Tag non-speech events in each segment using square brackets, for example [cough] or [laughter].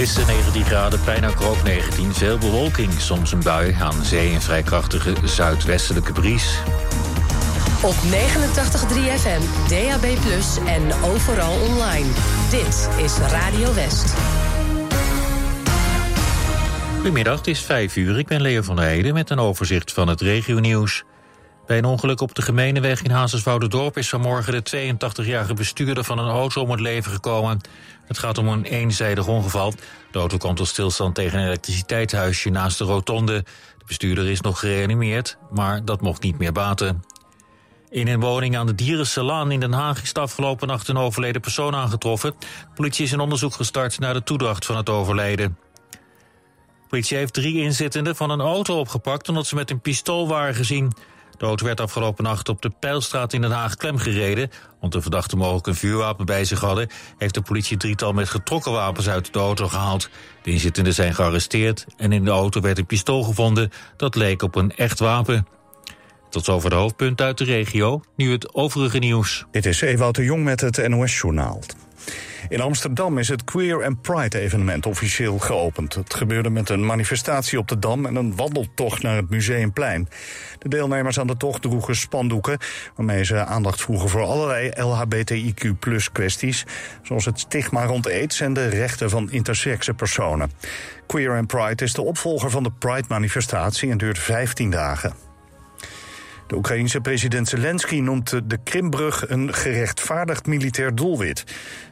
Lisse 19 graden, Pijnakker ook 19. Veel bewolking, soms een bui. Aan zee een vrij krachtige zuidwestelijke bries. Op 89.3 FM, DAB+, en overal online. Dit is Radio West. Goedemiddag, het is 5 uur. Ik ben Leo van der Heijden met een overzicht van het regionieuws. Bij een ongeluk op de gemeeneweg in Hazerswoude-dorp... is vanmorgen de 82-jarige bestuurder van een auto om het leven gekomen. Het gaat om een eenzijdig ongeval. De auto kwam tot stilstand tegen een elektriciteitshuisje naast de rotonde. De bestuurder is nog gereanimeerd, maar dat mocht niet meer baten. In een woning aan de Dierensalaan in Den Haag is de afgelopen nacht een overleden persoon aangetroffen. De politie is een onderzoek gestart naar de toedracht van het overlijden. De politie heeft drie inzittenden van een auto opgepakt omdat ze met een pistool waren gezien. De auto werd afgelopen nacht op de Pijlstraat in Den Haag klemgereden. Want de verdachten mogelijk een vuurwapen bij zich hadden... heeft de politie drietal met getrokken wapens uit de auto gehaald. De inzittenden zijn gearresteerd en in de auto werd een pistool gevonden... dat leek op een echt wapen. Tot zover de hoofdpunt uit de regio. Nu het overige nieuws. Dit is Ewout de Jong met het NOS-journaal. In Amsterdam is het Queer and Pride-evenement officieel geopend. Het gebeurde met een manifestatie op de Dam en een wandeltocht naar het Museumplein. De deelnemers aan de tocht droegen spandoeken... waarmee ze aandacht vroegen voor allerlei LHBTIQ-kwesties... zoals het stigma rond aids en de rechten van intersexe personen. Queer and Pride is de opvolger van de Pride-manifestatie en duurt 15 dagen. De Oekraïense president Zelensky noemt de Krimbrug een gerechtvaardigd militair doelwit.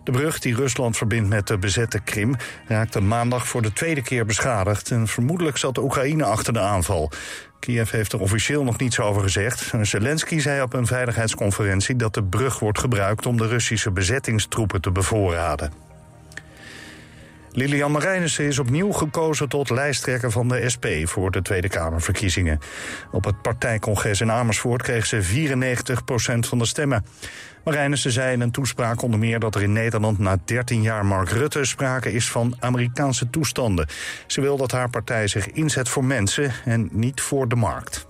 De brug die Rusland verbindt met de bezette Krim raakte maandag voor de tweede keer beschadigd en vermoedelijk zat de Oekraïne achter de aanval. Kiev heeft er officieel nog niets over gezegd. Zelensky zei op een veiligheidsconferentie dat de brug wordt gebruikt om de Russische bezettingstroepen te bevoorraden. Lilian Marijnissen is opnieuw gekozen tot lijsttrekker van de SP voor de Tweede Kamerverkiezingen. Op het partijcongres in Amersfoort kreeg ze 94% van de stemmen. Marijnissen zei in een toespraak onder meer dat er in Nederland na 13 jaar Mark Rutte sprake is van Amerikaanse toestanden. Ze wil dat haar partij zich inzet voor mensen en niet voor de markt.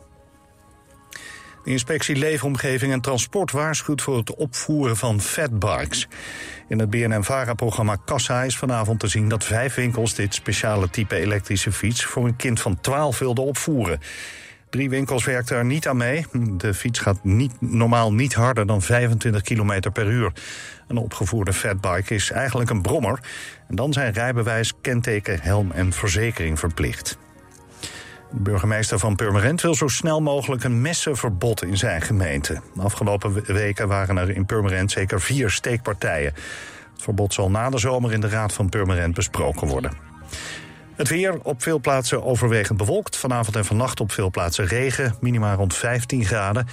Inspectie Leefomgeving en Transport waarschuwt voor het opvoeren van fatbikes. In het BNN-VARA-programma Kassa is vanavond te zien dat vijf winkels dit speciale type elektrische fiets voor een kind van 12 wilden opvoeren. Drie winkels werkten er niet aan mee. De fiets gaat niet, normaal niet harder dan 25 km per uur. Een opgevoerde fatbike is eigenlijk een brommer. En dan zijn rijbewijs, kenteken, helm en verzekering verplicht. De burgemeester van Purmerend wil zo snel mogelijk een messenverbod in zijn gemeente. De afgelopen weken waren er in Purmerend zeker vier steekpartijen. Het verbod zal na de zomer in de Raad van Purmerend besproken worden. Het weer op veel plaatsen overwegend bewolkt. Vanavond en vannacht op veel plaatsen regen, minimaal rond 15 graden.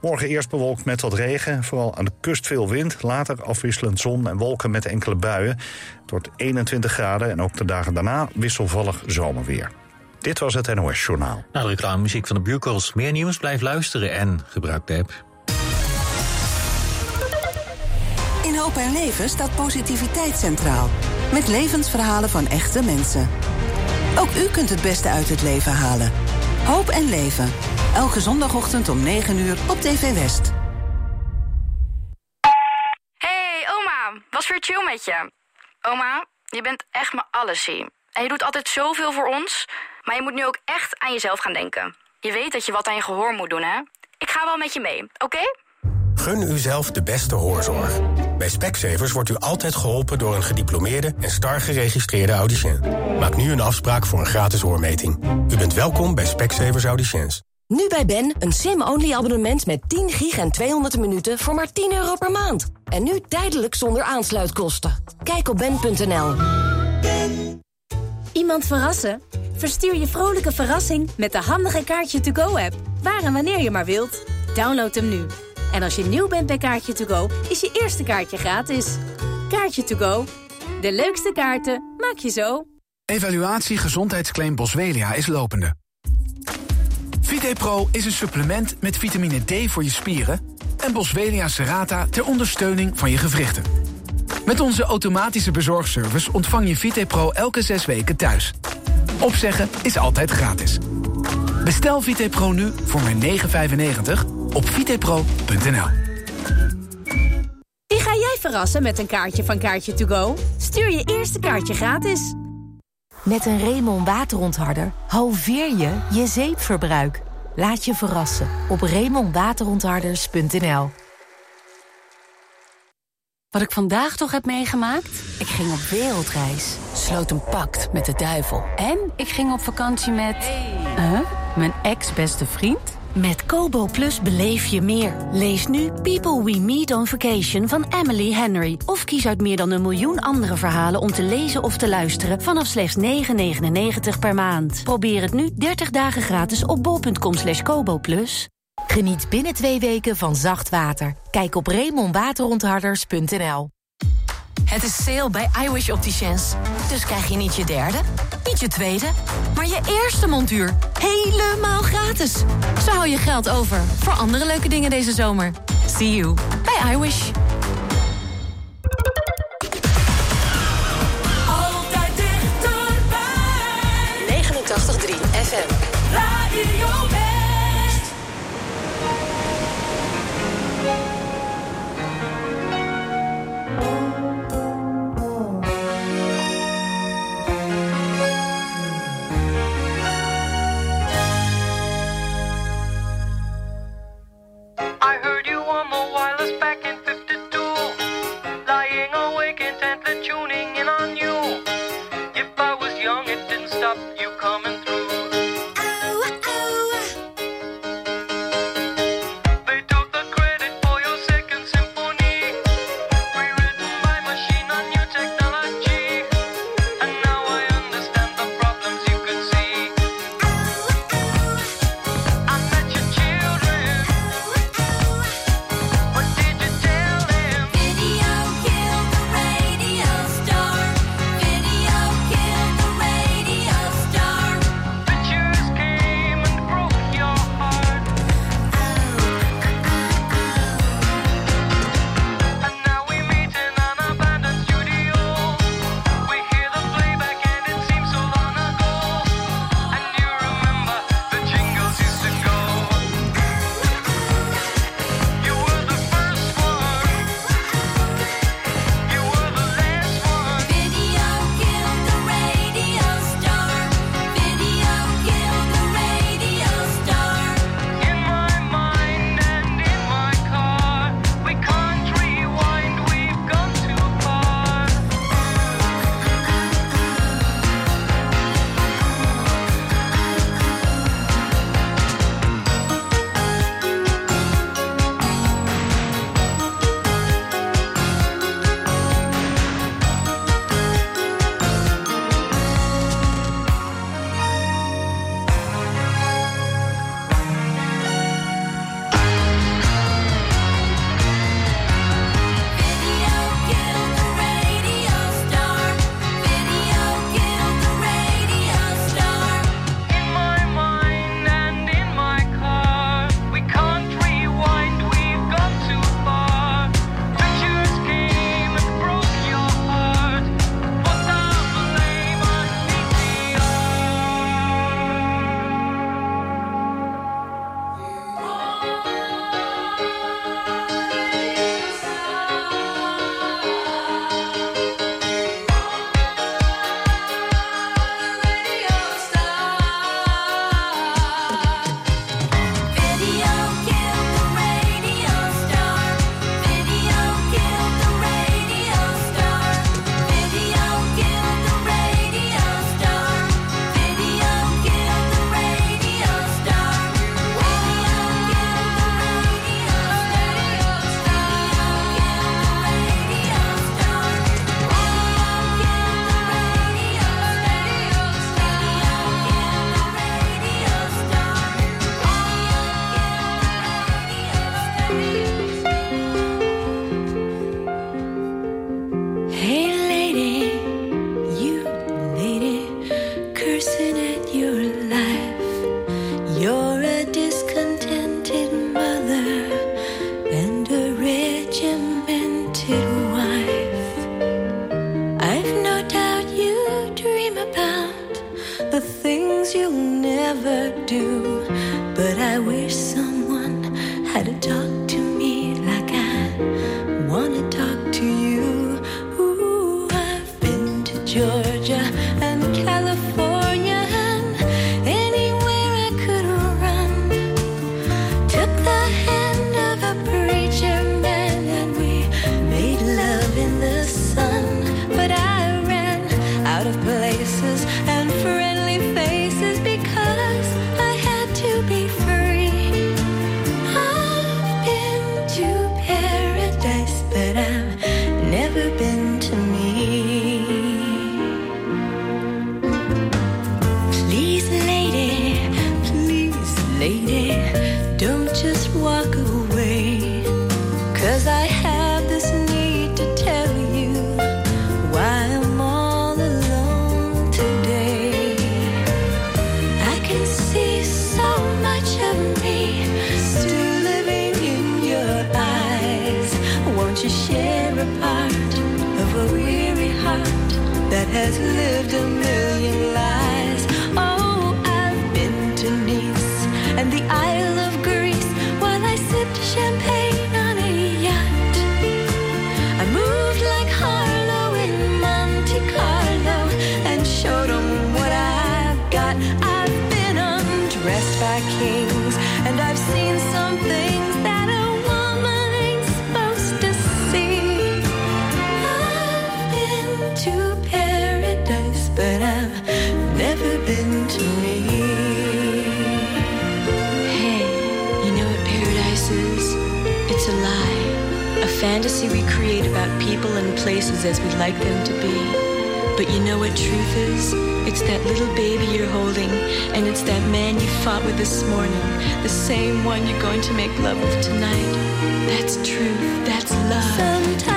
Morgen eerst bewolkt met wat regen, vooral aan de kust veel wind. Later afwisselend zon en wolken met enkele buien. Het wordt 21 graden en ook de dagen daarna wisselvallig zomerweer. Dit was het NOS Journaal. Na de reclame muziek van de Buurkels. Meer nieuws, blijf luisteren en gebruik de app. In Hoop en Leven staat positiviteit centraal. Met levensverhalen van echte mensen. Ook u kunt het beste uit het leven halen. Hoop en Leven. Elke zondagochtend om 9 uur op TV West. Hey oma, was weer chill met je. Oma, je bent echt mijn allesie. En je doet altijd zoveel voor ons... Maar je moet nu ook echt aan jezelf gaan denken. Je weet dat je wat aan je gehoor moet doen, hè? Ik ga wel met je mee, oké? Gun uzelf de beste hoorzorg. Bij Specsavers wordt u altijd geholpen door een gediplomeerde en star geregistreerde audiciën. Maak nu een afspraak voor een gratis hoormeting. U bent welkom bij Specsavers Audiciëns. Nu bij Ben een sim-only abonnement met 10 gig en 200 minuten voor maar 10 euro per maand. En nu tijdelijk zonder aansluitkosten. Kijk op ben.nl. Iemand verrassen? Verstuur je vrolijke verrassing met de handige Kaartje To Go-app. Waar en wanneer je maar wilt. Download hem nu. En als je nieuw bent bij Kaartje To Go, is je eerste kaartje gratis. Kaartje To Go. De leukste kaarten maak je zo. Evaluatie gezondheidsclaim Boswellia is lopende. VitePro is een supplement met vitamine D voor je spieren... en Boswellia Serrata ter ondersteuning van je gewrichten. Met onze automatische bezorgservice ontvang je VitePro elke zes weken thuis. Opzeggen is altijd gratis. Bestel VitePro nu voor maar 9,95 op vitepro.nl. Wie ga jij verrassen met een kaartje van kaartje to go? Stuur je eerste kaartje gratis. Met een Raymond waterontharder halveer je je zeepverbruik. Laat je verrassen op RaymondWaterontharders.nl. Wat ik vandaag toch heb meegemaakt? Ik ging op wereldreis, sloot een pact met de duivel. En ik ging op vakantie met... Huh? Eh, mijn ex-beste vriend? Met Kobo Plus beleef je meer. Lees nu People We Meet on Vacation van Emily Henry. Of kies uit meer dan een miljoen andere verhalen om te lezen of te luisteren... vanaf slechts 9,99 per maand. Probeer het nu 30 dagen gratis op bol.com slash koboplus. Geniet binnen twee weken van zacht water. Kijk op remonwaterontharders.nl Het is sale bij iWish Opticians. Dus krijg je niet je derde, niet je tweede, maar je eerste montuur. Helemaal gratis. Zo hou je geld over voor andere leuke dingen deze zomer. See you bij iWish. Altijd dichterbij. 89.3 FM. Radio places as we'd like them to be. But you know what truth is? It's that little baby you're holding, and it's that man you fought with this morning, the same one you're going to make love with tonight. That's truth, that's love. Sometimes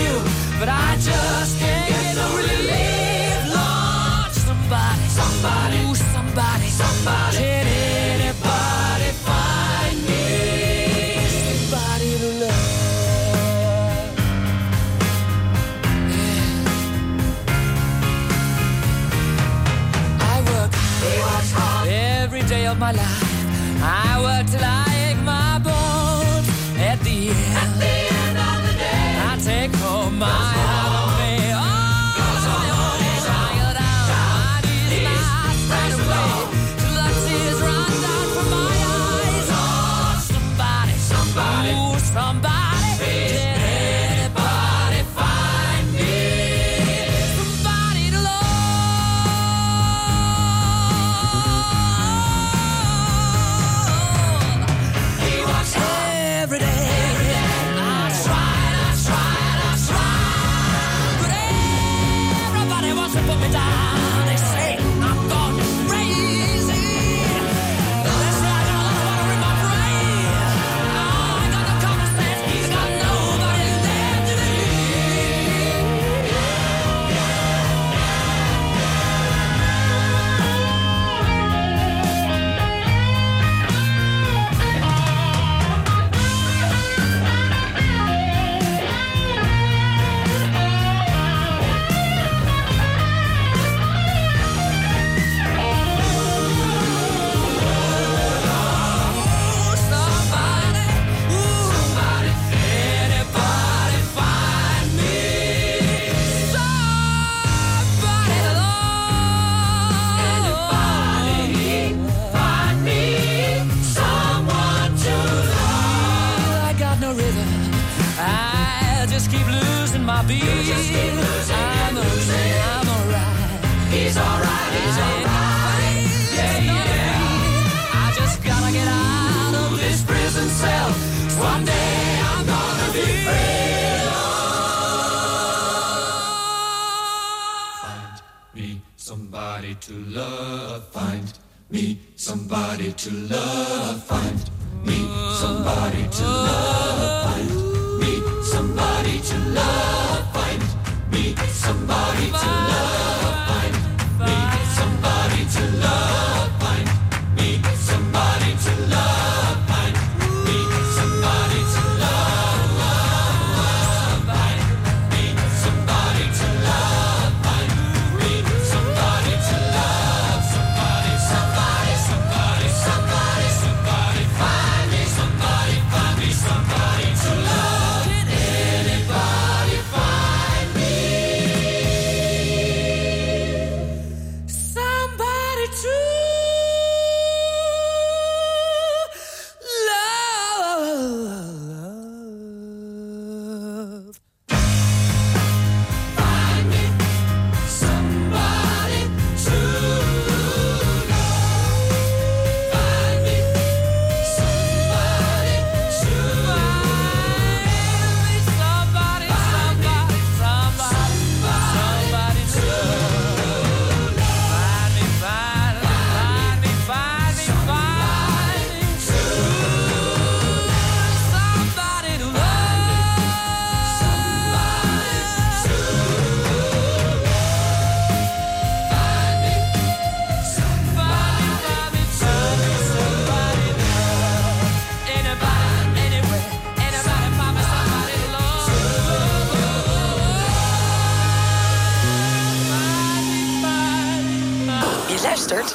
you, but I just can't. be. You're just been losing. I know losing. I'm alright. He's alright. He's alright. Yeah, yeah. I just gotta get out of this prison cell. One day I'm gonna be free. somebody to love. Find me somebody to love. Find me somebody to love. Find me somebody to love somebody to love.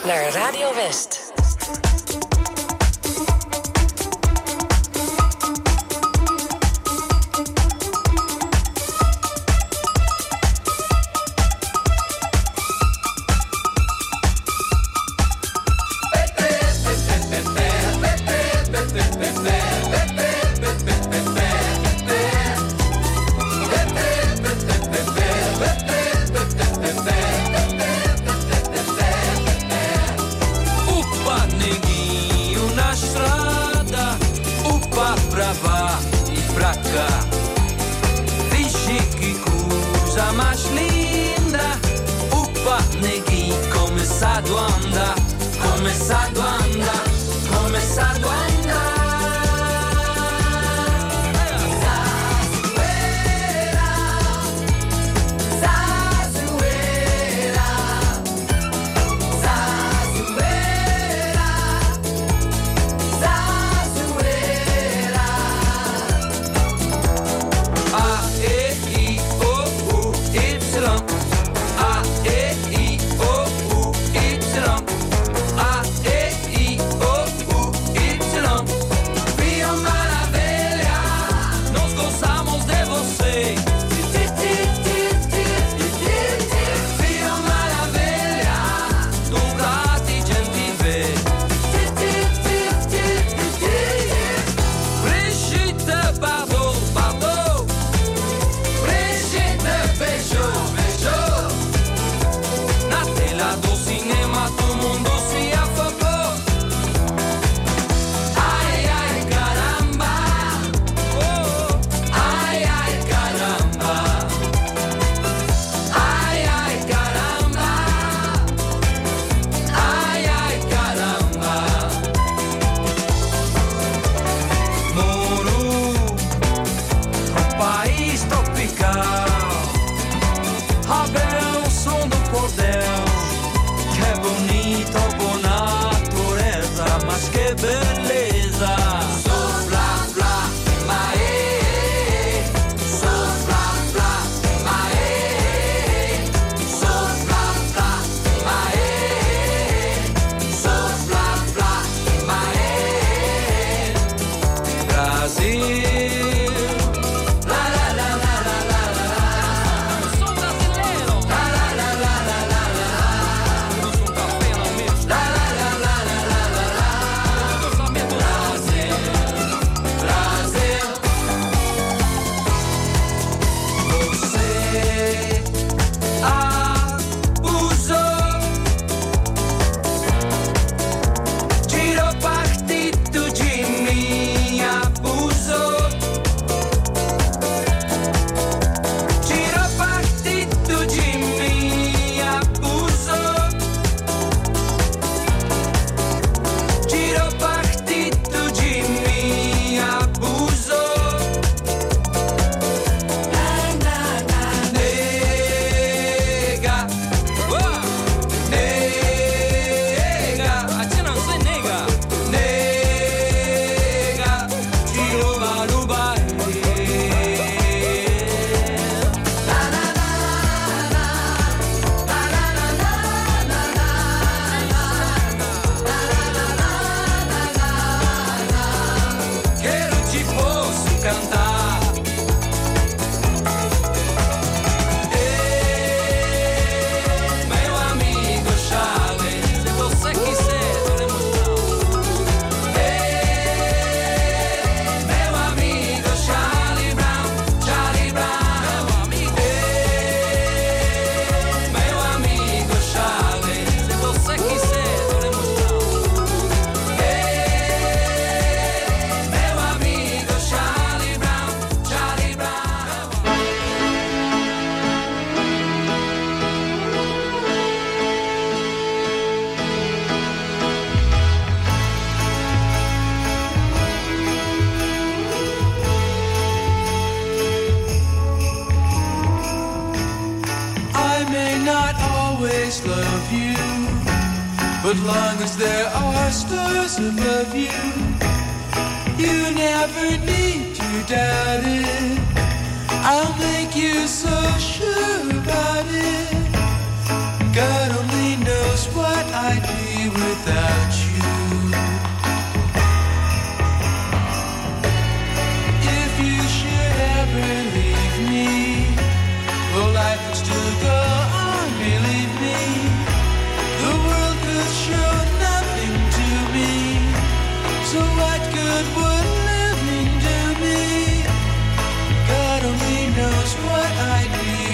naar Radio West.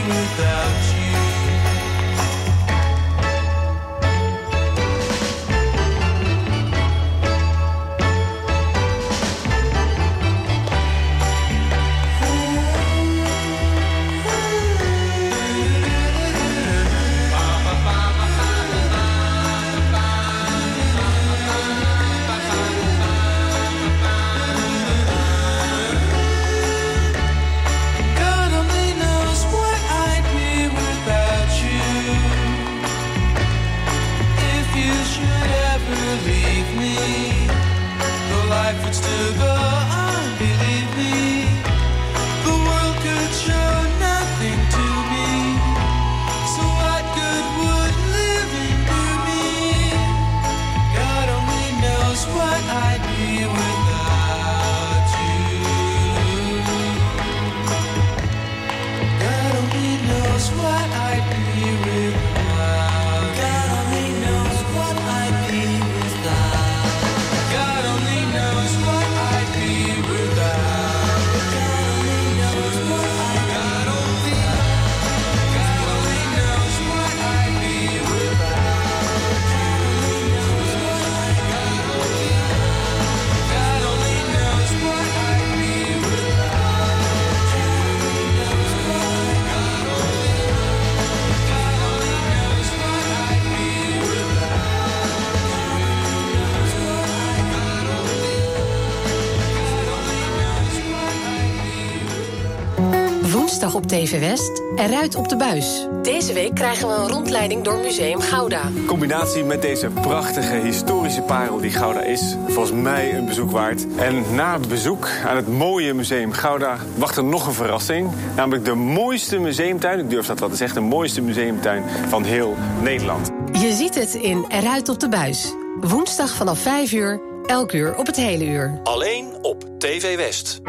Without you. Woensdag op TV West, eruit op de buis. Deze week krijgen we een rondleiding door Museum Gouda. In combinatie met deze prachtige historische parel die Gouda is... volgens mij een bezoek waard. En na het bezoek aan het mooie Museum Gouda... wacht er nog een verrassing. Namelijk de mooiste museumtuin, ik durf dat wel te zeggen... de mooiste museumtuin van heel Nederland. Je ziet het in Eruit op de buis. Woensdag vanaf 5 uur, elk uur op het hele uur. Alleen op TV West.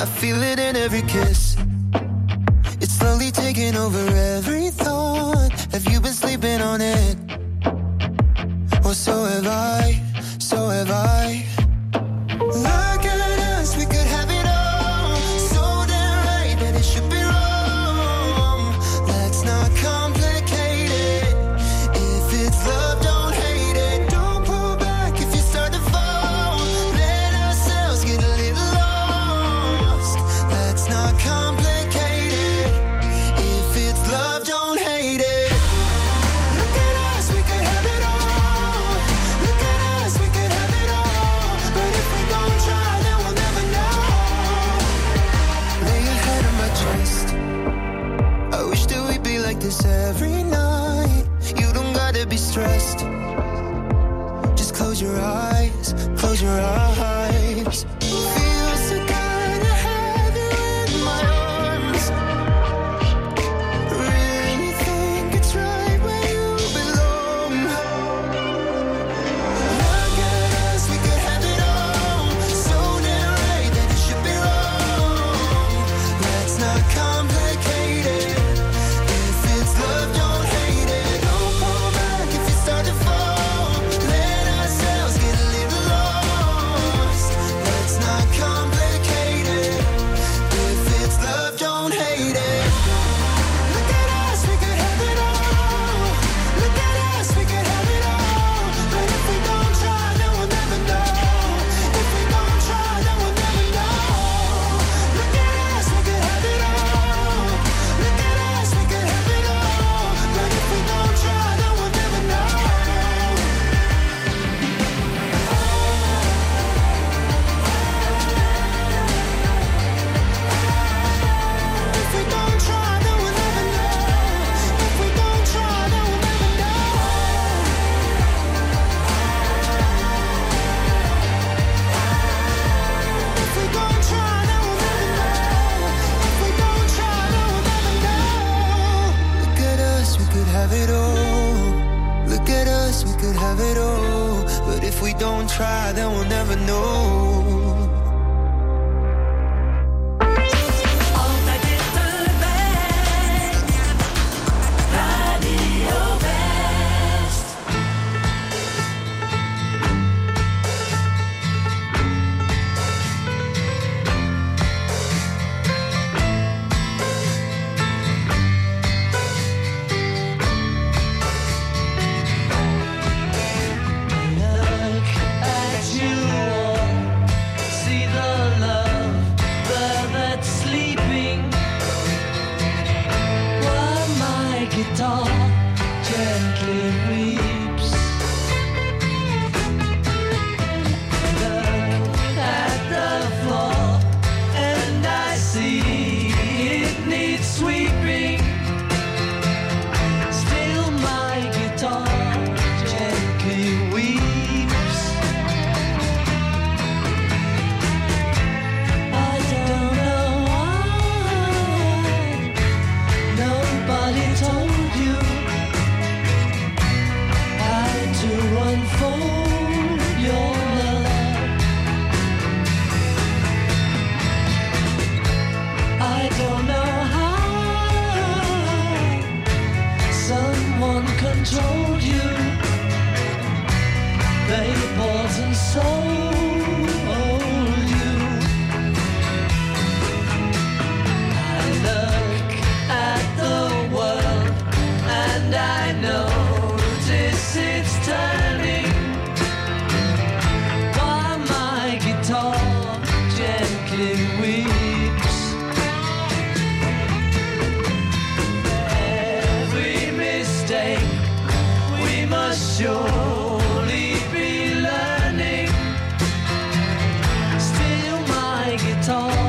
I feel it in every kiss. 走。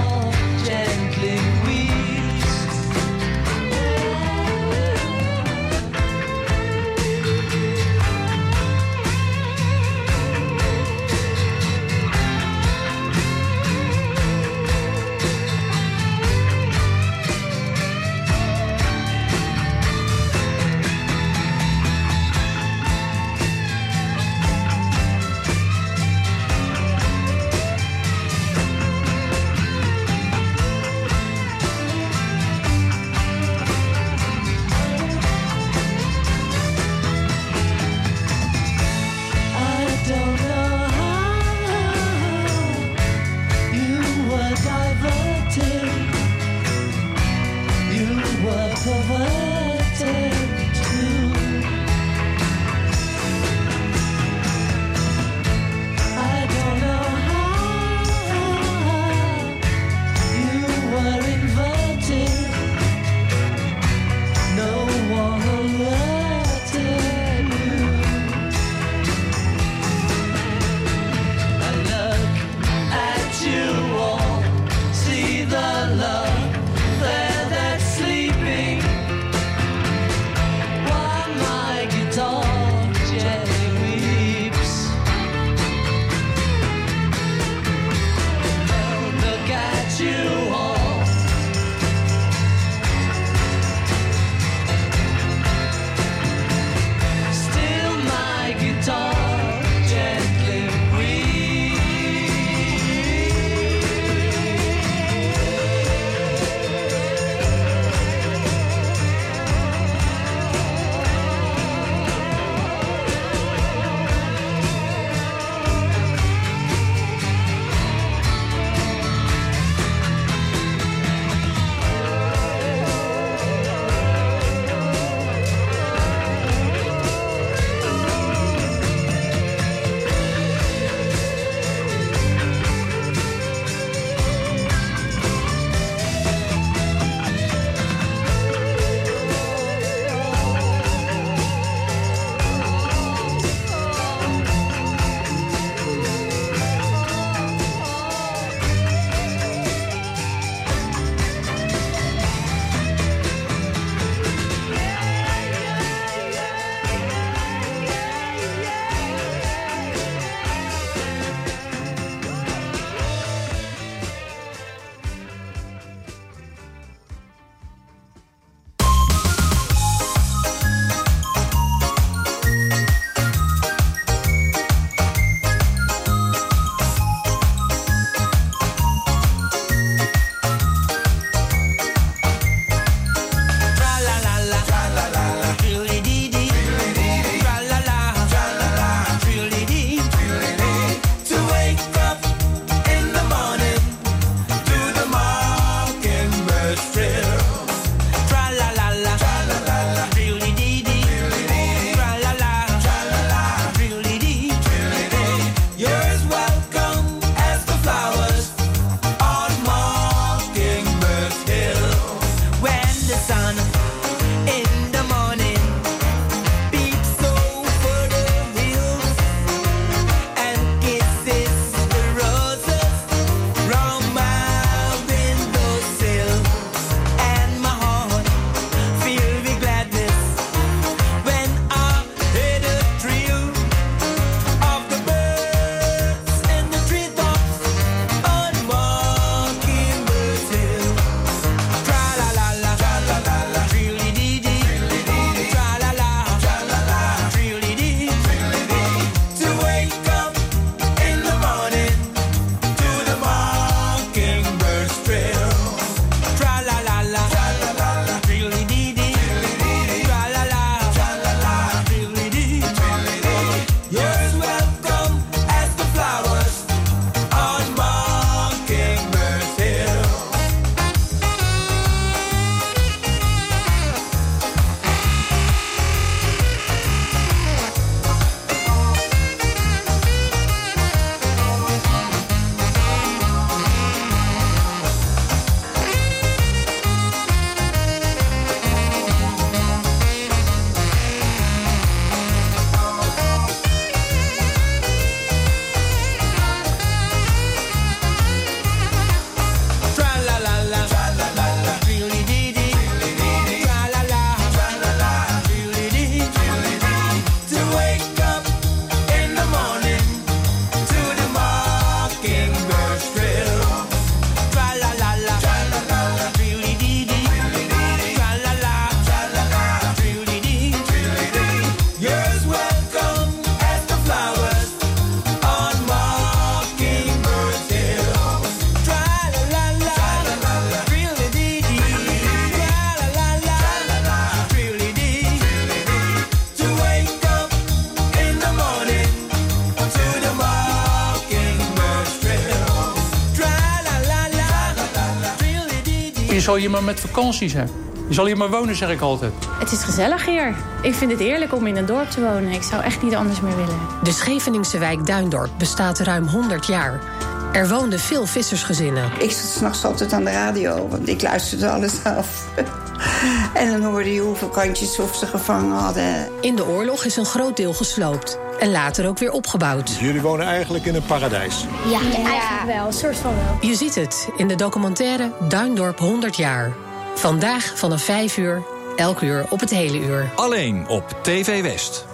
je zal hier maar met vakanties hebben. Je zal hier maar wonen, zeg ik altijd. Het is gezellig hier. Ik vind het eerlijk om in een dorp te wonen. Ik zou echt niet anders meer willen. De Scheveningse wijk Duindorp bestaat ruim 100 jaar. Er woonden veel vissersgezinnen. Ik zat s'nachts altijd aan de radio, want ik luisterde alles af. [laughs] en dan hoorde je hoeveel kantjes of ze gevangen hadden. In de oorlog is een groot deel gesloopt en later ook weer opgebouwd. Jullie wonen eigenlijk in een paradijs. Ja, eigenlijk wel, een soort van wel. Je ziet het in de documentaire Duindorp 100 jaar. Vandaag vanaf 5 uur, elk uur op het hele uur. Alleen op TV West.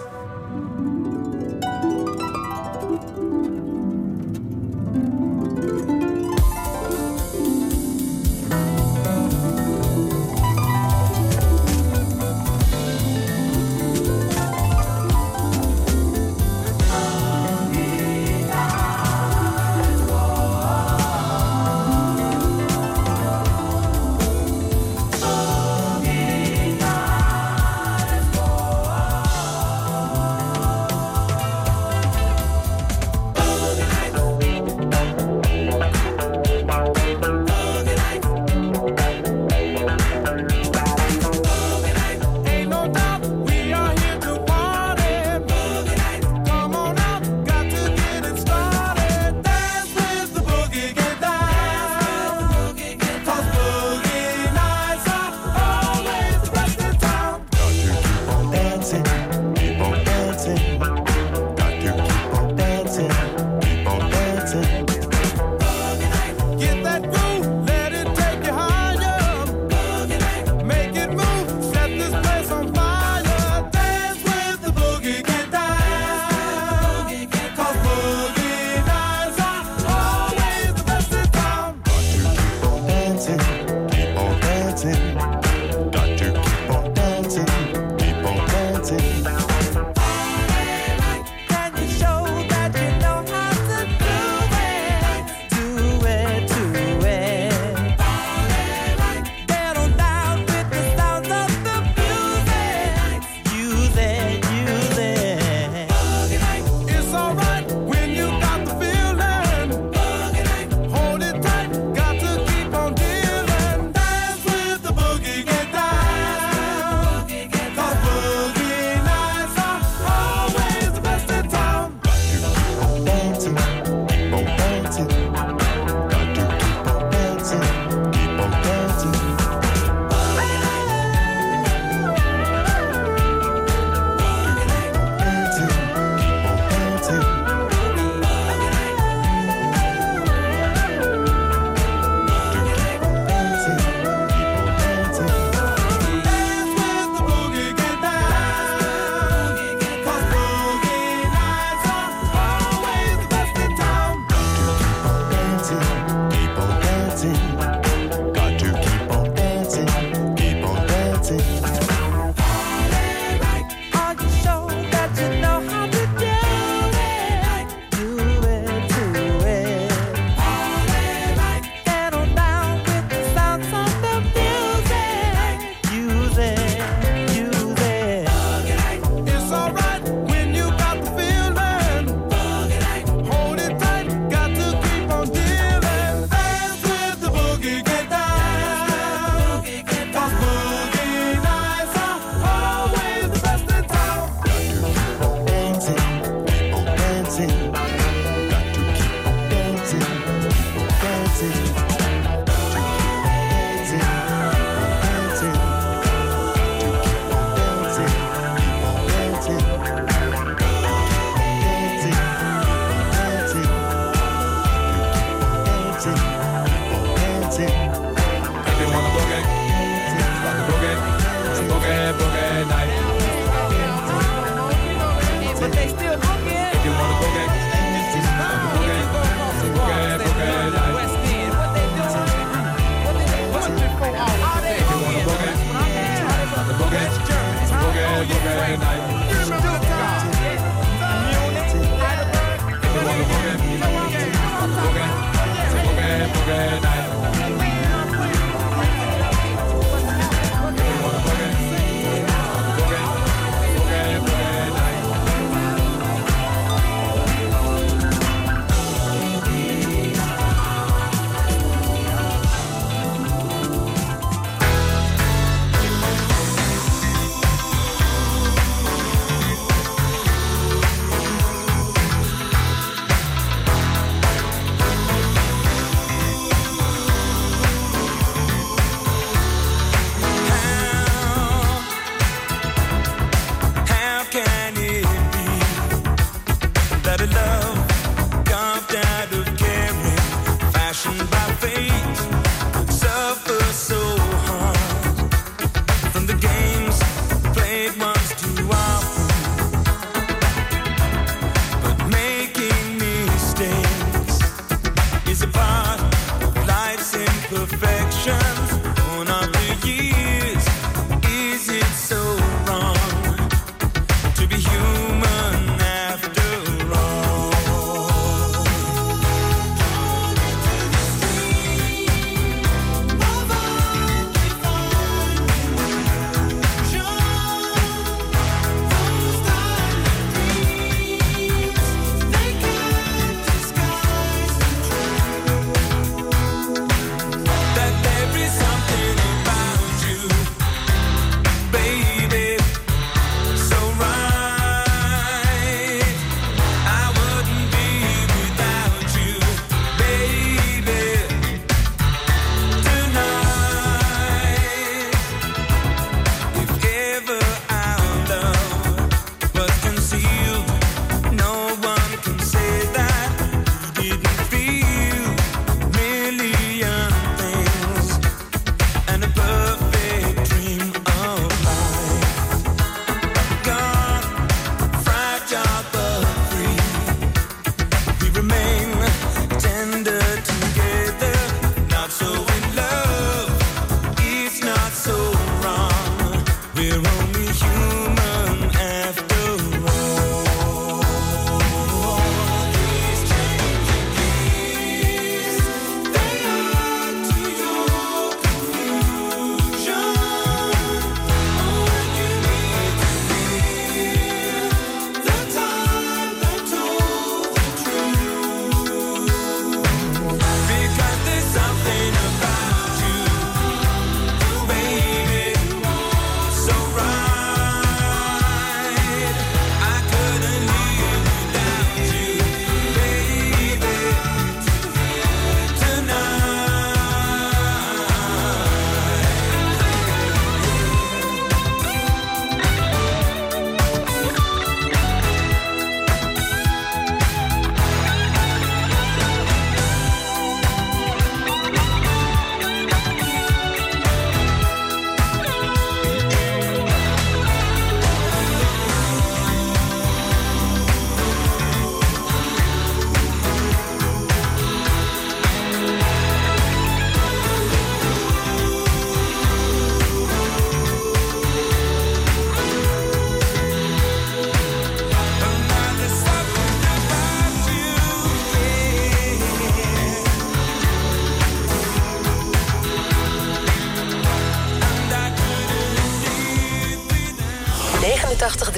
she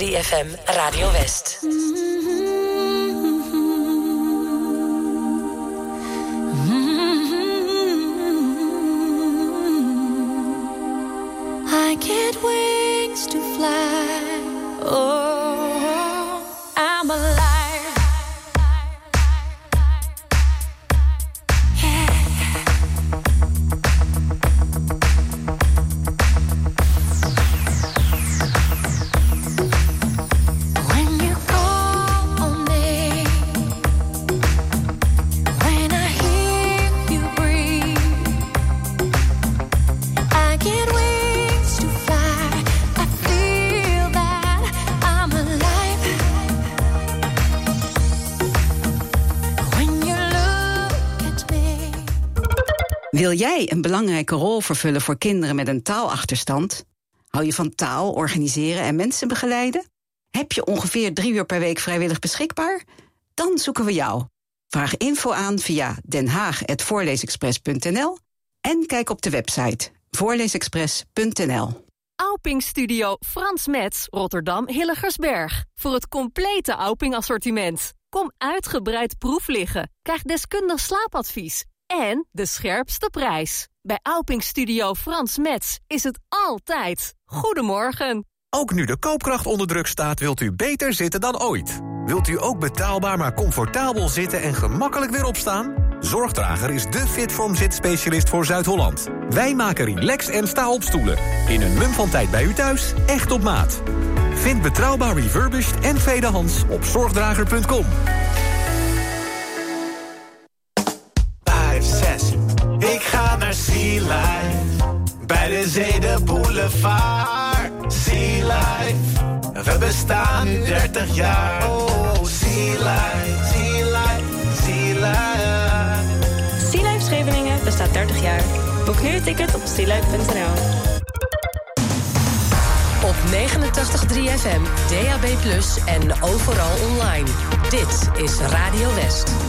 89.3 FM Radio West. Wil jij een belangrijke rol vervullen voor kinderen met een taalachterstand? Hou je van taal, organiseren en mensen begeleiden? Heb je ongeveer drie uur per week vrijwillig beschikbaar? Dan zoeken we jou. Vraag info aan via denhaag.voorleesexpress.nl en kijk op de website voorleesexpress.nl. Auping Studio Frans Metz, Rotterdam Hilligersberg. Voor het complete Auping assortiment. Kom uitgebreid proef liggen. Krijg deskundig slaapadvies. En de scherpste prijs. Bij Auping Studio Frans Metz is het altijd. Goedemorgen. Ook nu de koopkracht onder druk staat, wilt u beter zitten dan ooit. Wilt u ook betaalbaar maar comfortabel zitten en gemakkelijk weer opstaan? Zorgdrager is de Fitform zitspecialist voor Zuid-Holland. Wij maken relax en sta-opstoelen. In een mum van tijd bij u thuis, echt op maat. Vind betrouwbaar refurbished en tweedehands op zorgdrager.com. naar Sea Life. Bij de zee de boulevard. Sea Life. We bestaan nu 30 jaar. Oh, Sea Life, Sea Life, Sea Life. Sea Life Scheveningen bestaat 30 jaar. Boek nu een ticket op sealife.nl. Op 89.3 FM, DAB+, en overal online. Dit is Radio West.